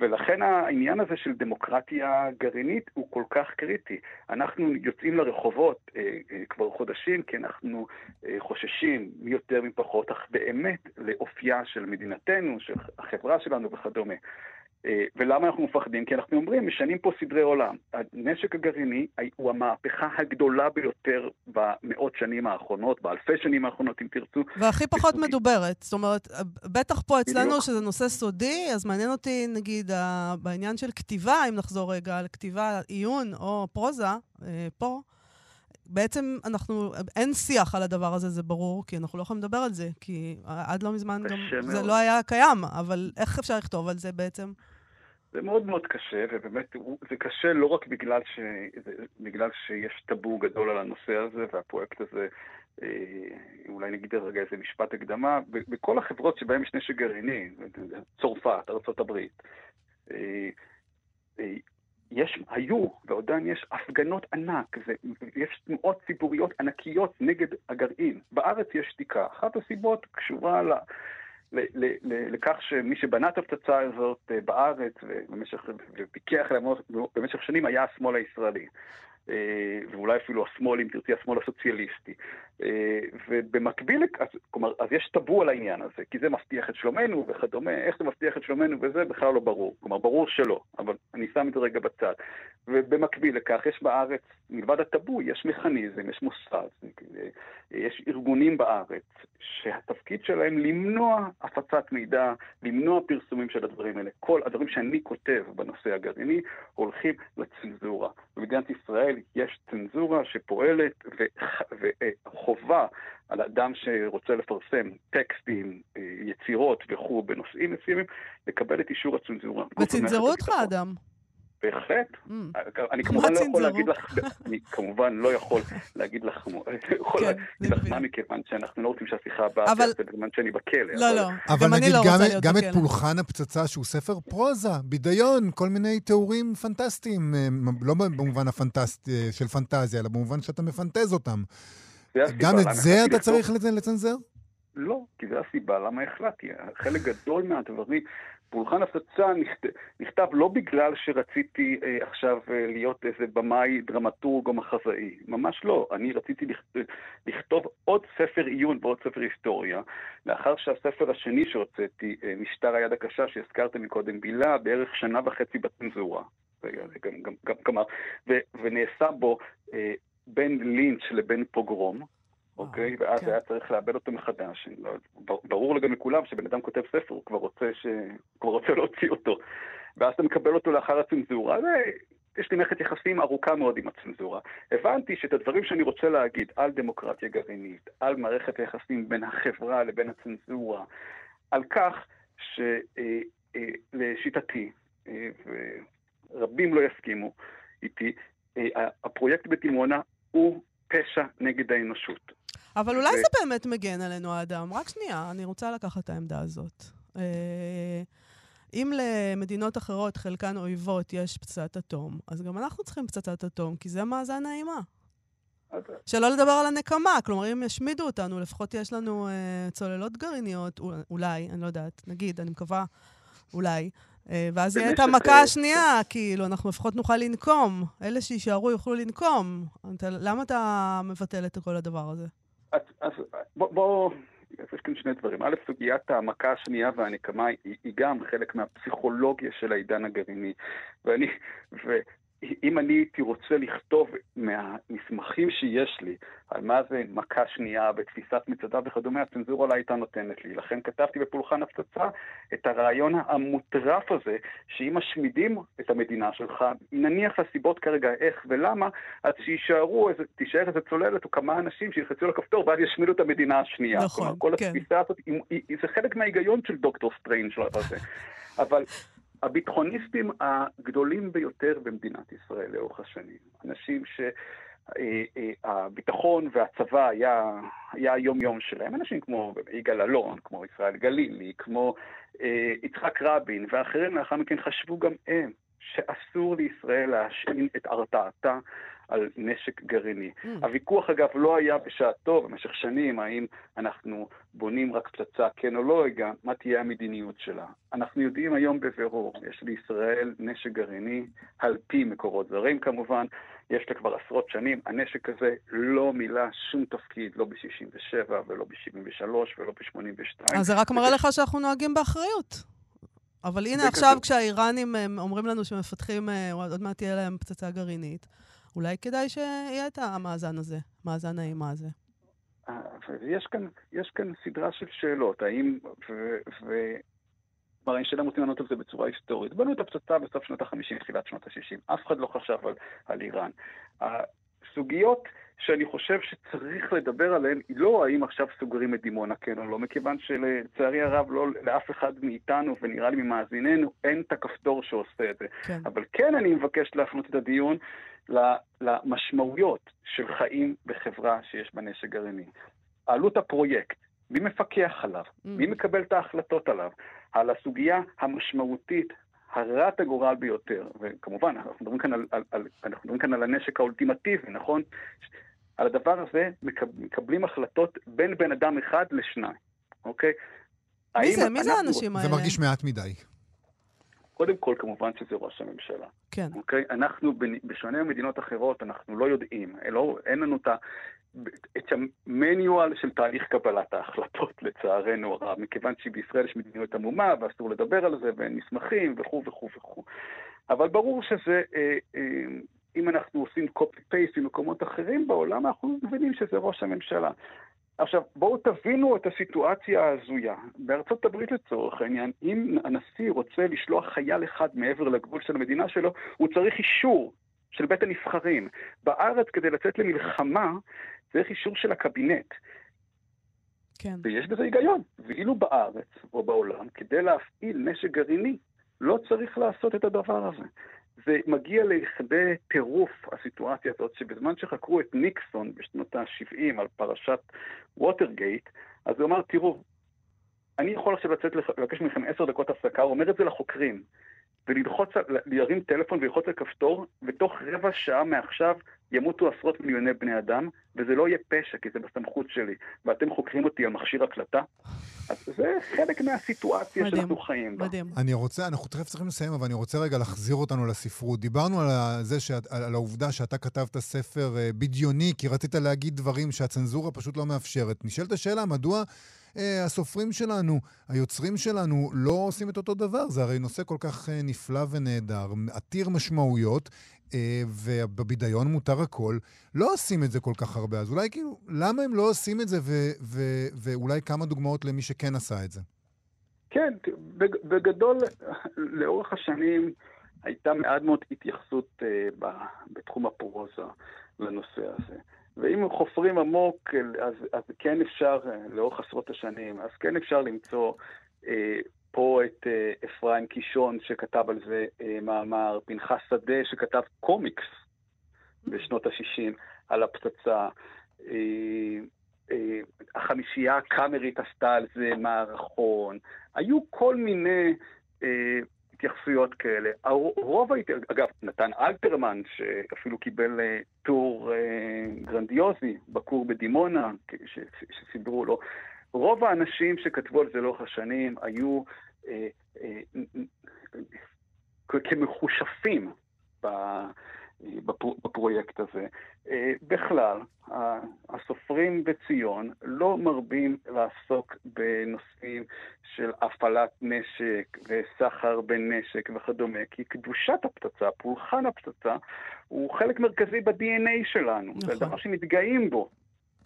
ולכן העניין הזה של דמוקרטיה גרעינית הוא כל כך קריטי. אנחנו יוצאים לרחובות אה, אה, כבר חודשים כי אנחנו אה, חוששים יותר מי פחות, אך באמת לאופייה של מדינתנו, של החברה שלנו וכדומה. אה, ולמה אנחנו מפחדים? כי אנחנו אומרים, משנים פה סדרי עולם. הנשק הגרעיני הוא המהפכה הגדולה ביותר במאות שנים האחרונות, באלפי שנים האחרונות, אם תרצו. והכי פחות בסוגי... מדוברת. זאת אומרת, בטח פה אצלנו, בדיוק. שזה נושא סודי, אז מעניין אותי, נגיד, בעניין של כתיבה, אם נחזור רגע על כתיבה, עיון או פרוזה, אה, פה. בעצם אנחנו, אין שיח על הדבר הזה, זה ברור, כי אנחנו לא יכולים לדבר על זה, כי עד לא מזמן גם מאוד. זה לא היה קיים, אבל איך אפשר לכתוב על זה בעצם? זה מאוד מאוד קשה, ובאמת זה קשה לא רק בגלל, ש... בגלל שיש טאבו גדול על הנושא הזה, והפרויקט הזה, אה, אולי נגיד רגע איזה משפט הקדמה, בכל החברות שבהן יש נשק גרעיני, צרפת, ארה"ב, אה, אה, יש, היו, ועודן יש, הפגנות ענק, זה, יש תנועות ציבוריות ענקיות נגד הגרעין. בארץ יש שתיקה. אחת הסיבות קשורה ל, ל, ל, ל, לכך שמי שבנה את הפצצה הזאת אה, בארץ ופיקח עליה במשך שנים היה השמאל הישראלי. אה, ואולי אפילו השמאל, אם תרצי, השמאל הסוציאליסטי. אה, ובמקביל, אז, כלומר, אז יש טאבו על העניין הזה, כי זה מבטיח את שלומנו וכדומה, איך זה מבטיח את שלומנו וזה בכלל לא ברור. כלומר, ברור שלא, אבל אני שם את זה רגע בצד. ובמקביל לכך, יש בארץ, מלבד הטאבו, יש מכניזם, יש מוסד, יש ארגונים בארץ, שהתפקיד שלהם למנוע הפצת מידע, למנוע פרסומים של הדברים האלה. כל הדברים שאני כותב בנושא הגרעיני הולכים לצנזורה. במדינת ישראל יש צנזורה שפועלת, וחובה על אדם שרוצה לפרסם טקסטים, אה, יצירות וכו' בנושאים מסוימים, לקבל את אישור הצנזורה. וצנזרו אותך, אדם. בהחלט. Mm. אני כמובן לא יכול להגיד לך, אני כמובן לא יכול להגיד לך, יכול כן, להגיד לך מה מכיוון שאנחנו לא רוצים שהשיחה הבאה תעשה בזמן שאני בכלא. לא, לא, לא. אבל נגיד גם את פולחן הפצצה, שהוא ספר פרוזה, בידיון, כל מיני תיאורים פנטסטיים, אה, לא במובן אה, של פנטזיה, אלא במובן שאתה מפנטז אותם. גם את זה אתה צריך לצנזר? לא, כי זו הסיבה למה החלטתי. חלק גדול מהדברים, פולחן הפצצה נכתב, נכתב לא בגלל שרציתי אה, עכשיו אה, להיות איזה במאי, דרמטורג או מחזאי, ממש לא. אני רציתי לכתוב, לכתוב עוד ספר עיון ועוד ספר היסטוריה, לאחר שהספר השני שהוצאתי, אה, משטר היד הקשה שהזכרת מקודם, בילה בערך שנה וחצי בצנזורה. ו, ונעשה בו אה, בין לינץ' לבין פוגרום. אוקיי? ואז כן. היה צריך לאבד אותו מחדש. לא, ברור לגמרי לכולם שבן אדם כותב ספר, הוא כבר רוצה, ש... כבר רוצה להוציא אותו. ואז אתה מקבל אותו לאחר הצנזורה, ויש לי מערכת יחסים ארוכה מאוד עם הצנזורה. הבנתי שאת הדברים שאני רוצה להגיד על דמוקרטיה גרעינית, על מערכת היחסים בין החברה לבין הצנזורה, על כך שלשיטתי, אה, אה, ורבים לא יסכימו איתי, אה, הפרויקט בדימונה הוא פשע נגד האנושות. אבל אולי ו... זה באמת מגן עלינו, האדם. רק שנייה, אני רוצה לקחת את העמדה הזאת. אה, אם למדינות אחרות, חלקן אויבות, יש פצצת אטום, אז גם אנחנו צריכים פצצת אטום, כי זה מאזן האימה. שלא לדבר על הנקמה, כלומר, אם ישמידו אותנו, לפחות יש לנו אה, צוללות גרעיניות, אולי, אני לא יודעת, נגיד, אני מקווה, אולי. אה, ואז יהיה את המכה השנייה, כאילו, אנחנו לפחות נוכל לנקום. אלה שיישארו יוכלו לנקום. אתה, למה אתה מבטל את כל הדבר הזה? אז, אז בוא, בוא, יש כאן שני דברים. א', סוגיית המכה השנייה והנקמה היא, היא גם חלק מהפסיכולוגיה של העידן הגרעיני. ואני, ו, אם אני הייתי רוצה לכתוב מהמסמכים שיש לי על מה זה מכה שנייה בתפיסת מצדה וכדומה, הצנזורה לא הייתה נותנת לי. לכן כתבתי בפולחן הפצצה את הרעיון המוטרף הזה, שאם משמידים את המדינה שלך, נניח לסיבות כרגע איך ולמה, אז שיישארו, תישאר איזה צוללת או כמה אנשים שילחצו על הכפתור ואז ישמידו את המדינה השנייה. נכון, כלומר, כל כן. התפיסה הזאת, זה חלק מההיגיון של דוקטור סטריינג'לאב הזה. אבל הביטחוניסטים הגדולים ביותר במדינת ישראל לאורך השנים. אנשים שהביטחון אה, אה, והצבא היה, היה היום-יום שלהם. אנשים כמו יגאל אלון, כמו ישראל גלילי, כמו אה, יצחק רבין ואחרים לאחר מכן חשבו גם הם שאסור לישראל להשעין את הרתעתה על נשק גרעיני. Mm. הוויכוח, אגב, לא היה בשעתו, במשך שנים, האם אנחנו בונים רק פצצה, כן או לא, גם מה תהיה המדיניות שלה. אנחנו יודעים היום בבירור, יש לישראל נשק גרעיני, על פי מקורות זרים כמובן, יש לה כבר עשרות שנים. הנשק הזה לא מילא שום תפקיד, לא ב-67' ולא ב-73' ולא ב-82'. אז זה רק מראה לך שאנחנו נוהגים באחריות. אבל הנה עכשיו, כשהאיראנים אומרים לנו שמפתחים, אה, עוד מעט תהיה להם פצצה גרעינית, אולי כדאי שיהיה את המאזן הזה, מאזן האימה הזה. אה, יש כאן, יש כאן סדרה של שאלות, האם, ו... כלומר, שאלה רוצים לענות על זה בצורה היסטורית. בנו את הפצצה בסוף שנות ה-50, תחילת שנות ה-60. אף אחד לא חשב על, על איראן. הסוגיות שאני חושב שצריך לדבר עליהן היא לא האם עכשיו סוגרים את דימונה כן או לא, מכיוון שלצערי הרב לא לאף אחד מאיתנו, ונראה לי ממאזיננו, אין את הכפתור שעושה את זה. כן. אבל כן אני מבקש להפנות את הדיון למשמעויות של חיים בחברה שיש בה נשק גרעיני. עלות הפרויקט, מי מפקח עליו? Mm. מי מקבל את ההחלטות עליו? על הסוגיה המשמעותית, הרת הגורל ביותר, וכמובן, אנחנו מדברים כאן על, על, על, אנחנו מדברים כאן על הנשק האולטימטיבי, נכון? על הדבר הזה מקבלים החלטות בין בן אדם אחד לשניים, אוקיי? מי זה? מי זה האנשים האלה? זה מרגיש מעט מדי. קודם כל, כמובן שזה ראש הממשלה. כן. אוקיי? אנחנו, בשונה ממדינות אחרות, אנחנו לא יודעים, לא, אין לנו את ה... את המניואל של תהליך קבלת ההחלטות, לצערנו הרב, מכיוון שבישראל יש מדיניות עמומה ואסור לדבר על זה ואין מסמכים וכו' וכו' וכו'. אבל ברור שזה, אה, אה, אם אנחנו עושים copy-paste במקומות אחרים בעולם, אנחנו מבינים שזה ראש הממשלה. עכשיו, בואו תבינו את הסיטואציה ההזויה. בארצות הברית לצורך העניין, אם הנשיא רוצה לשלוח חייל אחד מעבר לגבול של המדינה שלו, הוא צריך אישור של בית הנבחרים. בארץ, כדי לצאת למלחמה, צריך אישור של הקבינט. כן. ויש בזה היגיון. ואילו בארץ או בעולם, כדי להפעיל נשק גרעיני, לא צריך לעשות את הדבר הזה. זה מגיע לכדי טירוף, הסיטואציה הזאת, שבזמן שחקרו את ניקסון בשנות ה-70 על פרשת ווטרגייט, אז הוא אמר, תראו, אני יכול עכשיו לצאת, לבקש מכם עשר דקות הפסקה, הוא אומר את זה לחוקרים. וללחוץ, להרים טלפון וללחוץ על כפתור, ותוך רבע שעה מעכשיו ימותו עשרות מיליוני בני אדם, וזה לא יהיה פשע, כי זה בסמכות שלי, ואתם חוקרים אותי על מכשיר הקלטה. אז זה חלק מהסיטואציה מדהים, שאנחנו חיים בה. מדהים. אני רוצה, אנחנו תכף צריכים לסיים, אבל אני רוצה רגע להחזיר אותנו לספרות. דיברנו על, זה שאת, על העובדה שאתה כתבת ספר אה, בדיוני, כי רצית להגיד דברים שהצנזורה פשוט לא מאפשרת. נשאלת השאלה, מדוע אה, הסופרים שלנו, היוצרים שלנו, לא עושים את אותו דבר. זה הרי נושא כל כך אה, נפלא ונהדר, עתיר משמעויות, אה, ובבידיון מותר הכל. לא עושים את זה כל כך הרבה, אז אולי כאילו, למה הם לא עושים את זה, ו- ואולי כמה דוגמאות למי שכן עשה את זה? כן, בגדול, לאורך השנים הייתה מעט מאוד התייחסות בתחום הפרוזה לנושא הזה. ואם חופרים עמוק, אז, אז כן אפשר, לאורך עשרות השנים, אז כן אפשר למצוא אה, פה את אה, אפרים קישון שכתב על זה אה, מאמר, פנחס שדה שכתב קומיקס בשנות ה-60 על הפצצה. אה, אה, החמישייה הקאמרית עשתה על זה מערכון. היו כל מיני אה, התייחסויות כאלה. רוב ההתייחסויות, אגב, נתן אלתרמן, שאפילו קיבל אה, טור אה, גרנדיוזי בכור בדימונה, שסידרו לו, רוב האנשים שכתבו על זה לאורך השנים היו אה, כמחושפים בפרויקט הזה. אה, בכלל, הסופרים בציון לא מרבים לעסוק בנושאים של הפעלת נשק וסחר בנשק וכדומה, כי קדושת הפצצה, פולחן הפצצה, הוא חלק מרכזי ב-DNA שלנו. נכון. זה דבר שמתגאים בו,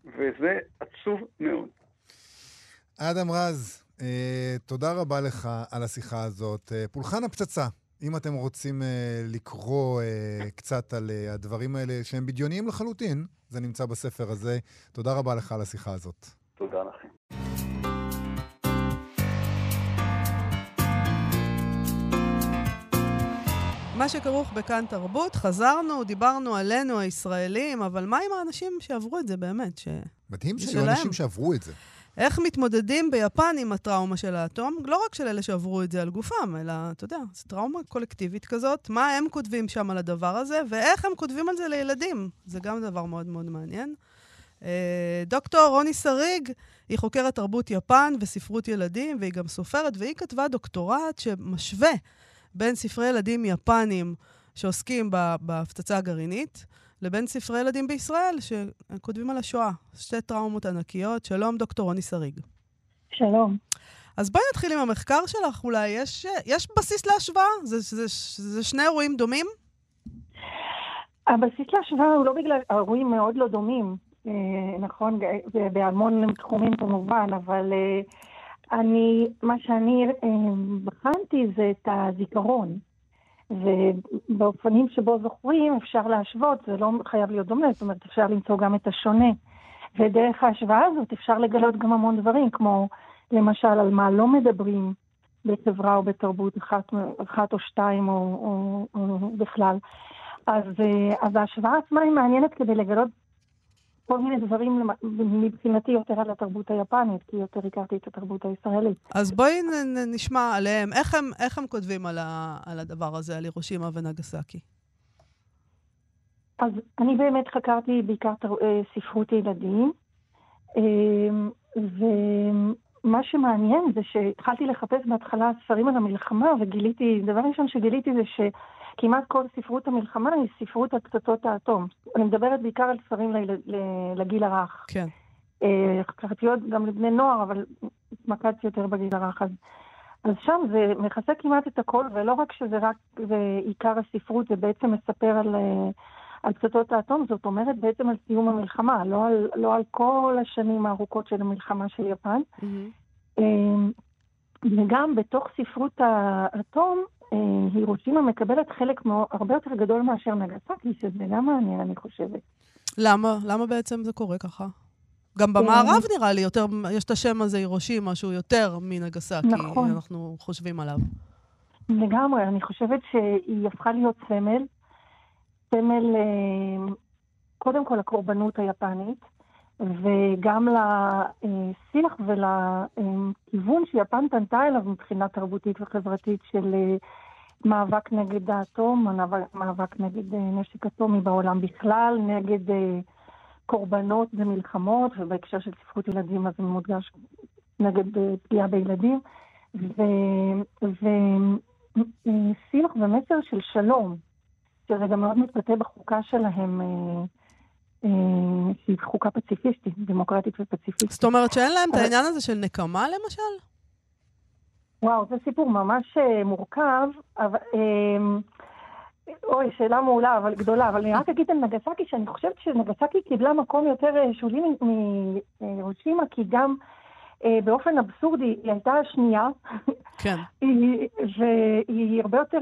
וזה עצוב מאוד. אדם רז, אה, תודה רבה לך על השיחה הזאת. אה, פולחן הפצצה, אם אתם רוצים uh, לקרוא uh, קצת על uh, הדברים האלה שהם בדיוניים לחלוטין, זה נמצא בספר הזה. תודה רבה לך על השיחה הזאת. תודה לכם. מה שכרוך בכאן תרבות, חזרנו, דיברנו עלינו הישראלים, אבל מה עם האנשים שעברו את זה באמת? ש... מדהים שהיו אנשים שעברו את זה. איך מתמודדים ביפן עם הטראומה של האטום? לא רק של אלה שעברו את זה על גופם, אלא, אתה יודע, זו טראומה קולקטיבית כזאת. מה הם כותבים שם על הדבר הזה, ואיך הם כותבים על זה לילדים. זה גם דבר מאוד מאוד מעניין. אה, דוקטור רוני שריג, היא חוקרת תרבות יפן וספרות ילדים, והיא גם סופרת, והיא כתבה דוקטורט שמשווה בין ספרי ילדים יפנים שעוסקים בהפצצה הגרעינית, לבין ספרי ילדים בישראל שכותבים על השואה. שתי טראומות ענקיות. שלום, דוקטור רוני שריג. שלום. אז בואי נתחיל עם המחקר שלך אולי. יש, יש בסיס להשוואה? זה, זה, זה, זה שני אירועים דומים? הבסיס להשוואה הוא לא בגלל, אירועים מאוד לא דומים, אה, נכון, בהמון תחומים כמובן, אבל אה, אני, מה שאני אה, בחנתי זה את הזיכרון. ובאופנים שבו זוכרים אפשר להשוות, זה לא חייב להיות דומה, זאת אומרת אפשר למצוא גם את השונה. ודרך ההשוואה הזאת אפשר לגלות גם המון דברים, כמו למשל על מה לא מדברים בחברה או בתרבות אחת, אחת או שתיים או, או, או בכלל. אז, אז ההשוואה עצמה היא מעניינת כדי לגלות כל מיני דברים מבחינתי יותר על התרבות היפנית, כי יותר הכרתי את התרבות הישראלית. אז בואי נשמע עליהם. איך הם, איך הם כותבים על, ה, על הדבר הזה, על הירושימה ונגסקי? אז אני באמת חקרתי בעיקר תר... אה, ספרות ילדים, אמ, מה שמעניין זה שהתחלתי לחפש בהתחלה ספרים על המלחמה, וגיליתי, דבר ראשון שגיליתי זה שכמעט כל ספרות המלחמה היא ספרות על פצצות האטום. אני מדברת בעיקר על ספרים לגיל הרך. כן. קראתי עוד גם לבני נוער, אבל התמקדתי יותר בגיל הרך. אז, אז שם זה מכסה כמעט את הכל, ולא רק שזה רק, עיקר הספרות, זה בעצם מספר על... על פצצות האטום, זאת אומרת בעצם על סיום המלחמה, לא על, לא על כל השנים הארוכות של המלחמה של יפן. Mm-hmm. וגם בתוך ספרות האטום, אה, הירושימה מקבלת חלק הרבה יותר גדול מאשר נגסקי, שזה גם מעניין, אני חושבת. למה? למה בעצם זה קורה ככה? גם במערב נראה לי יותר, יש את השם הזה, הירושימה, שהוא יותר מנגסקי, נכון. אנחנו חושבים עליו. לגמרי, אני חושבת שהיא הפכה להיות סמל סמל אה, קודם כל לקורבנות היפנית, וגם לשיח ולכיוון שיפן פנתה אליו מבחינה תרבותית וחברתית של אה, מאבק נגד האטום, מאבק נגד אה, נשק אטומי בעולם בכלל, נגד קורבנות במלחמות, ובהקשר של ספרות ילדים אז מודגש נגד פגיעה בילדים, ושיח ומסר של שלום. שזה גם מאוד מתבטא בחוקה שלהם, אה, אה, שהיא חוקה פציפיסטית, דמוקרטית ופציפיסטית. זאת אומרת שאין להם את העניין הזה של נקמה, למשל? וואו, זה סיפור ממש אה, מורכב, אבל... אוי, שאלה מעולה, אבל גדולה. אבל אני רק אגיד על נגסקי, שאני חושבת שנגסקי קיבלה מקום יותר שולי מרושימה, כי גם באופן אבסורדי היא הייתה השנייה. כן. והיא הרבה יותר...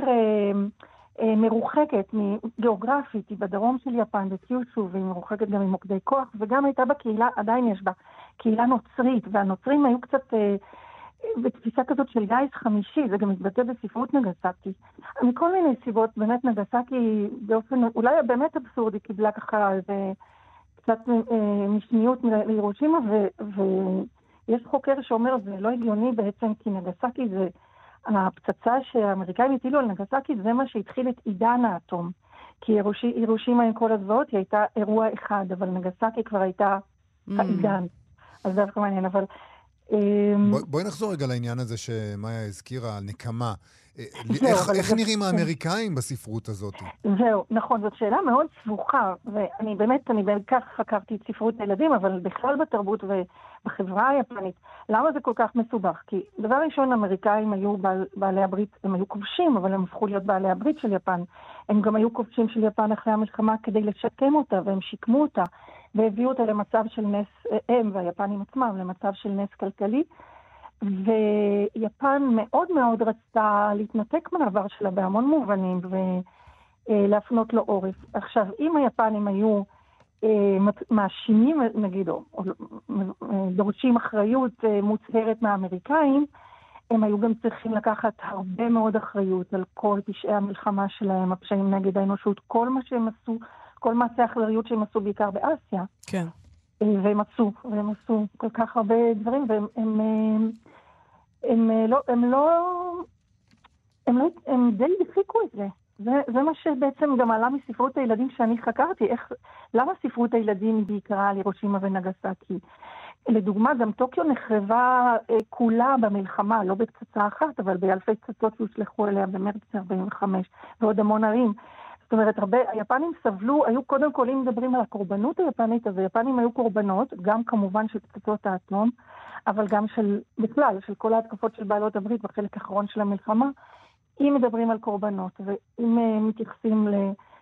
אה, מרוחקת גיאוגרפית, היא בדרום של יפן, בקיושו, והיא מרוחקת גם ממוקדי כוח, וגם הייתה בקהילה, עדיין יש בה, קהילה נוצרית, והנוצרים היו קצת אה, בתפיסה כזאת של גיס חמישי, זה גם מתבטא בספרות נגסקי. מכל מיני סיבות, באמת נגסקי באופן אולי באמת אבסורדי קיבלה ככה איזה קצת אה, משניות לירושימה, ויש חוקר שאומר, זה לא הגיוני בעצם, כי נגסקי זה... הפצצה שהאמריקאים הטילו על נגסקי זה מה שהתחיל את עידן האטום. כי הירושימה עם כל הזוועות היא הייתה אירוע אחד, אבל נגסקי כבר הייתה mm. העידן. אז זה דווקא מעניין, אבל... אמ, בואי בוא נחזור רגע לעניין הזה שמאיה הזכירה, נקמה. אה, איך, איך נראים האמריקאים בספרות הזאת? זהו, נכון, זאת שאלה מאוד סבוכה, ואני באמת, אני בעיקר חקרתי את ספרות הילדים, אבל בכלל בתרבות ובחברה היפנית. למה זה כל כך מסובך? כי דבר ראשון, האמריקאים היו בעל, בעלי הברית, הם היו כובשים, אבל הם הפכו להיות בעלי הברית של יפן. הם גם היו כובשים של יפן אחרי המלחמה כדי לשקם אותה, והם שיקמו אותה, והביאו אותה למצב של נס, הם והיפנים עצמם, למצב של נס כלכלי. ויפן מאוד מאוד רצתה להתנתק מהעבר שלה בהמון מובנים ולהפנות לו עורף. עכשיו, אם היפנים היו אה, מאשימים, נגיד, או דורשים אחריות אה, מוצהרת מהאמריקאים, הם היו גם צריכים לקחת הרבה מאוד אחריות על כל פשעי המלחמה שלהם, הפשעים נגד האנושות, כל מה שהם עשו, כל מעשי האחריות שהם עשו בעיקר באסיה. כן. והם עשו, והם עשו כל כך הרבה דברים, והם הם, הם, הם, הם לא, הם לא, הם, לא, הם די הפיקו את זה. זה, זה מה שבעצם גם עלה מספרות הילדים שאני חקרתי, איך, למה ספרות הילדים היא בעיקרה על הירושימה ונגסקי? לדוגמה, גם טוקיו נחרבה אה, כולה במלחמה, לא בפצצה אחת, אבל באלפי פצצות שהושלכו אליה במרץ 45, ועוד המון ערים. זאת אומרת, הרבה, היפנים סבלו, היו קודם כל, אם מדברים על הקורבנות היפנית, אז היפנים היו קורבנות, גם כמובן של פצצות האטום, אבל גם של, בכלל, של כל ההתקפות של בעלות הברית בחלק האחרון של המלחמה, אם מדברים על קורבנות, ואם uh, מתייחסים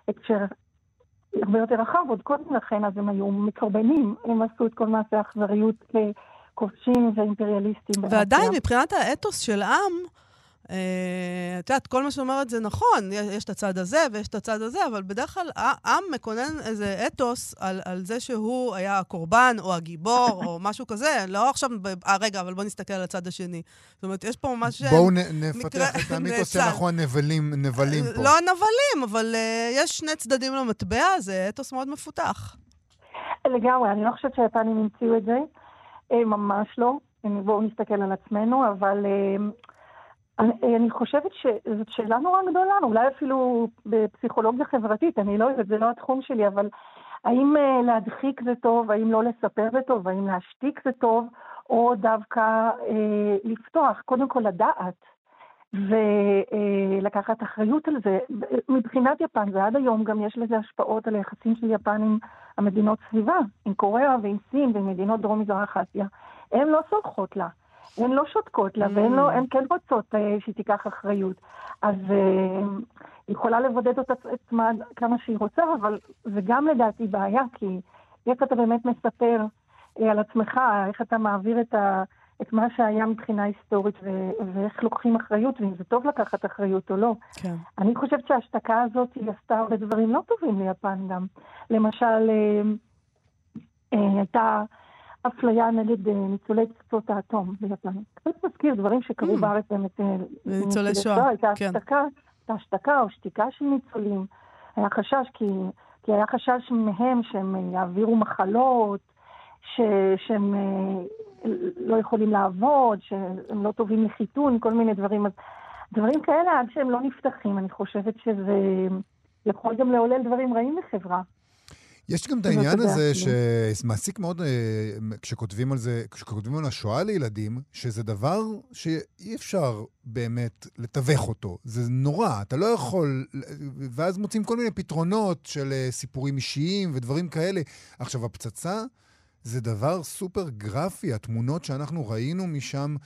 להקשר הרבה יותר רחב, עוד קודם לכן, אז הם היו מקרבנים, הם עשו את כל מעשי האכזריות ככובשים ואימפריאליסטים. ועדיין, מבחינת האתוס של עם, את יודעת, כל מה שאומרת זה נכון, יש את הצד הזה ויש את הצד הזה, אבל בדרך כלל עם מקונן איזה אתוס על, על זה שהוא היה הקורבן או הגיבור או משהו כזה, לא עכשיו, אה, רגע, אבל בוא נסתכל על הצד השני. זאת אומרת, יש פה ממש... בואו נפתח את המיתוס שאנחנו הנבלים נבלים פה. לא נבלים, אבל uh, יש שני צדדים למטבע, זה אתוס מאוד מפותח. לגמרי, אני לא חושבת שהיפנים המציאו את זה, ממש לא. בואו נסתכל על עצמנו, אבל... Uh, אני, אני חושבת שזאת שאלה נורא גדולה, אולי אפילו בפסיכולוגיה חברתית, אני לא יודעת, זה לא התחום שלי, אבל האם uh, להדחיק זה טוב, האם לא לספר זה טוב, האם להשתיק זה טוב, או דווקא אה, לפתוח, קודם כל לדעת ולקחת אחריות על זה. מבחינת יפן, ועד היום גם יש לזה השפעות על היחסים של יפן עם המדינות סביבה, עם קוריאה ועם סין ועם מדינות דרום-מזרח אסיה. הן לא סולחות לה, הן לא שותקות לה, והן לא, הן כן רוצות אה, שהיא תיקח אחריות. אז אה, היא יכולה לבודד אותה עצמה כמה שהיא רוצה, אבל זה גם לדעתי בעיה, כי איך אתה באמת מספר אה, על עצמך, איך אתה מעביר את ה... את מה שהיה מבחינה היסטורית ו- ואיך לוקחים אחריות, ואם זה טוב לקחת אחריות או לא. כן. אני חושבת שההשתקה הזאת היא עשתה הרבה דברים לא טובים ליפן גם. למשל, אה, אה, הייתה אפליה נגד אה, ניצולי פצצות האטום ביפן. קצת מזכיר דברים שקרו Mm. בארץ באמת. אה, ניצולי שואה, הייתה כן. השתקה, הייתה השתקה או שתיקה של ניצולים. היה חשש, כי, כי היה חשש מהם שהם אה, יעבירו מחלות, ש, שהם לא יכולים לעבוד, שהם לא טובים לחיתון, כל מיני דברים. אז דברים כאלה, עד שהם לא נפתחים, אני חושבת שזה יכול גם לעולל דברים רעים לחברה. יש גם את זה העניין הזה כאילו. שמעסיק מאוד, אה, כשכותבים על זה, כשכותבים על השואה לילדים, שזה דבר שאי אפשר באמת לתווך אותו. זה נורא, אתה לא יכול... ואז מוצאים כל מיני פתרונות של אה, סיפורים אישיים ודברים כאלה. עכשיו, הפצצה זה דבר סופר גרפי, התמונות שאנחנו ראינו משם,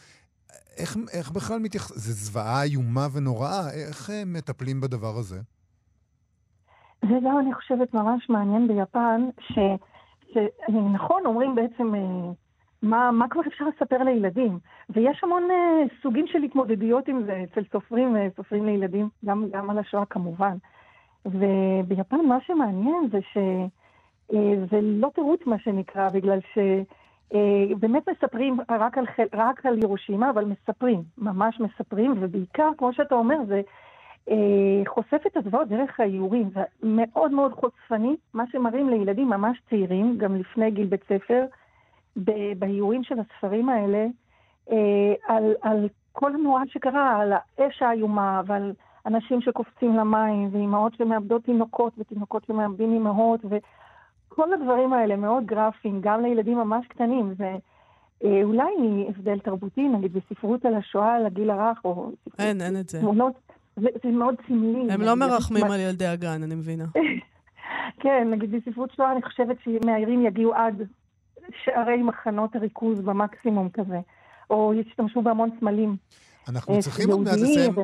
איך, איך בכלל מתייחס... זה זוועה איומה ונוראה, איך אה, מטפלים בדבר הזה? זה גם, אני חושבת, ממש מעניין ביפן, ש... שנכון, אומרים בעצם, אה, מה, מה כבר אפשר לספר לילדים? ויש המון אה, סוגים של התמודדויות עם זה אצל סופרים, אה, סופרים לילדים, גם, גם על השואה כמובן. וביפן מה שמעניין זה שזה לא תירוץ, מה שנקרא, בגלל שבאמת מספרים רק על, רק על ירושימה, אבל מספרים, ממש מספרים, ובעיקר, כמו שאתה אומר, זה אה, חושף את הזוועות דרך האיורים. זה מאוד מאוד חושפני, מה שמראים לילדים ממש צעירים, גם לפני גיל בית ספר, באיורים של הספרים האלה, אה, על, על כל הנורא שקרה, על האש האיומה ועל אנשים שקופצים למים, ואימהות שמאבדות תינוקות, ותינוקות שמאבדים אימהות, וכל הדברים האלה מאוד גרפיים, גם לילדים ממש קטנים. זה אה, אולי הבדל תרבותי, נגיד בספרות על השואה לגיל הרך, או אין, אין את זה. תמונות, זה, זה מאוד סמלי. הם לא מרחמים על ילדי הגן, אני מבינה. כן, נגיד בספרות שואה אני חושבת שמהעירים יגיעו עד שערי מחנות הריכוז במקסימום כזה, או ישתמשו בהמון סמלים. אנחנו אה, צריכים עוד מעט לסיים.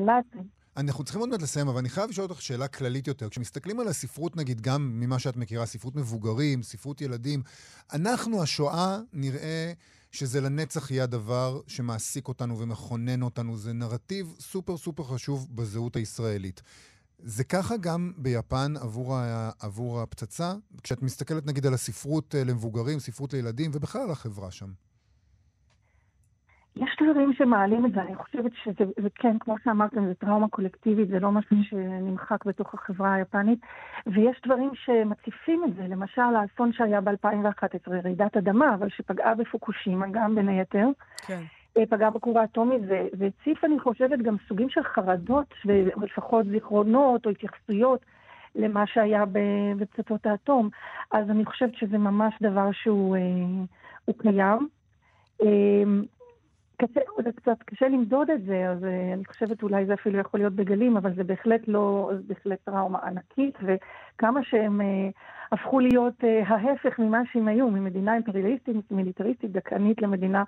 אנחנו צריכים עוד מעט לסיים, אבל אני חייב לשאול אותך שאלה כללית יותר. כשמסתכלים על הספרות, נגיד, גם ממה שאת מכירה, ספרות מבוגרים, ספרות ילדים, אנחנו, השואה, נראה שזה לנצח יהיה הדבר שמעסיק אותנו ומכונן אותנו. זה נרטיב סופר סופר חשוב בזהות הישראלית. זה ככה גם ביפן עבור, ה, עבור הפצצה? כשאת מסתכלת נגיד על הספרות אה, למבוגרים, ספרות לילדים, ובכלל על החברה שם. יש דברים שמעלים את זה, אני חושבת שזה זה כן, כמו שאמרתם, זה טראומה קולקטיבית, זה לא משהו שנמחק בתוך החברה היפנית, ויש דברים שמציפים את זה, למשל האסון שהיה ב-2011, רעידת אדמה, אבל שפגעה בפוקושימה גם בין היתר, כן. אה, פגעה בכור האטומי, ו- והציף, אני חושבת, גם סוגים של חרדות, ולפחות זיכרונות או התייחסויות למה שהיה בפצצות האטום. אז אני חושבת שזה ממש דבר שהוא אה, קיים. קשה, זה קצת קשה למדוד את זה, אז אה, אני חושבת אולי זה אפילו יכול להיות בגלים, אבל זה בהחלט לא, זה בהחלט טראומה ענקית, וכמה שהם אה, הפכו להיות אה, ההפך ממה שהם היו, ממדינה אימפריאליסטית, מיליטריסטית, דכאנית למדינה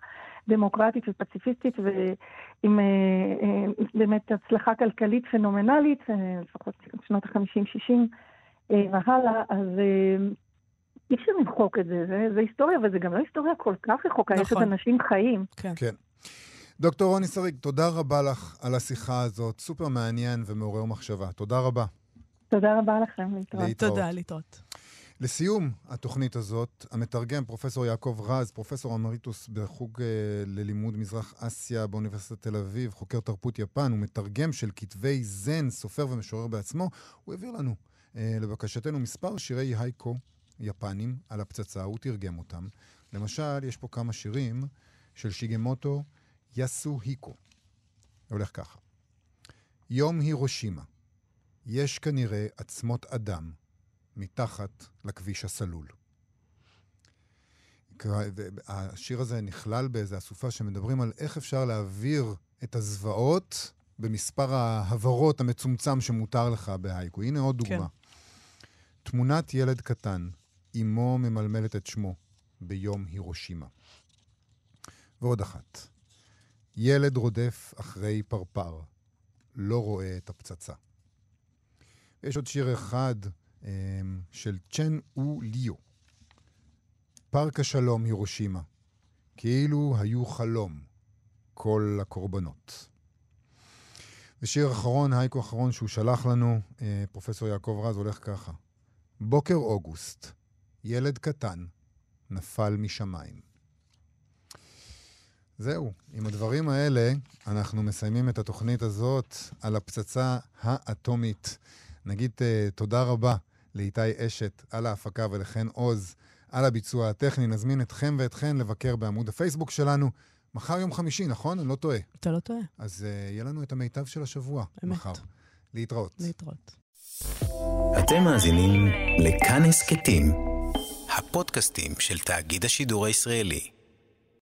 דמוקרטית ופציפיסטית, ועם אה, אה, באמת הצלחה כלכלית פנומנלית, אה, לפחות שנות ה-50-60 אה, והלאה, אז... אה, אי אפשר למחוק את זה, זה, זה היסטוריה, וזה גם לא היסטוריה כל כך רחוקה, יש נכון. עוד אנשים חיים. כן. כן. דוקטור רוני שריג, תודה רבה לך על השיחה הזאת, סופר מעניין ומעורר מחשבה. תודה רבה. תודה רבה לכם, להתראות. להתראות. תודה, להתראות. לסיום התוכנית הזאת, המתרגם, פרופסור יעקב רז, פרופסור אמריטוס בחוג אה, ללימוד מזרח אסיה באוניברסיטת תל אביב, חוקר תרבות יפן, הוא מתרגם של כתבי זן, סופר ומשורר בעצמו. הוא העביר לנו, אה, לבקשתנו, מספר שירי הייקו יפנים על הפצצה, הוא תרגם אותם. למשל, יש פה כמה שירים של שיגמוטו יסו היקו. הולך ככה. יום הירושימה. יש כנראה עצמות אדם מתחת לכביש הסלול. השיר הזה נכלל באיזו אסופה שמדברים על איך אפשר להעביר את הזוועות במספר ההברות המצומצם שמותר לך בהייקו. הנה עוד דוגמה. כן. תמונת ילד קטן, אמו ממלמלת את שמו ביום הירושימה. ועוד אחת. ילד רודף אחרי פרפר, לא רואה את הפצצה. יש עוד שיר אחד אה, של צ'ן או ליו. פארק השלום הירושימה, כאילו היו חלום כל הקורבנות. ושיר אחרון, הייקו אחרון שהוא שלח לנו, אה, פרופסור יעקב רז, הולך ככה: בוקר אוגוסט, ילד קטן נפל משמיים. זהו, עם הדברים האלה אנחנו מסיימים את התוכנית הזאת על הפצצה האטומית. נגיד uh, תודה רבה לאיתי אשת על ההפקה ולחן עוז על הביצוע הטכני. נזמין אתכם ואתכן לבקר בעמוד הפייסבוק שלנו. מחר יום חמישי, נכון? אני לא טועה. אתה לא טועה. אז uh, יהיה לנו את המיטב של השבוע אמת. מחר. להתראות. להתראות. אתם מאזינים לכאן הסכתים, הפודקאסטים של תאגיד השידור הישראלי.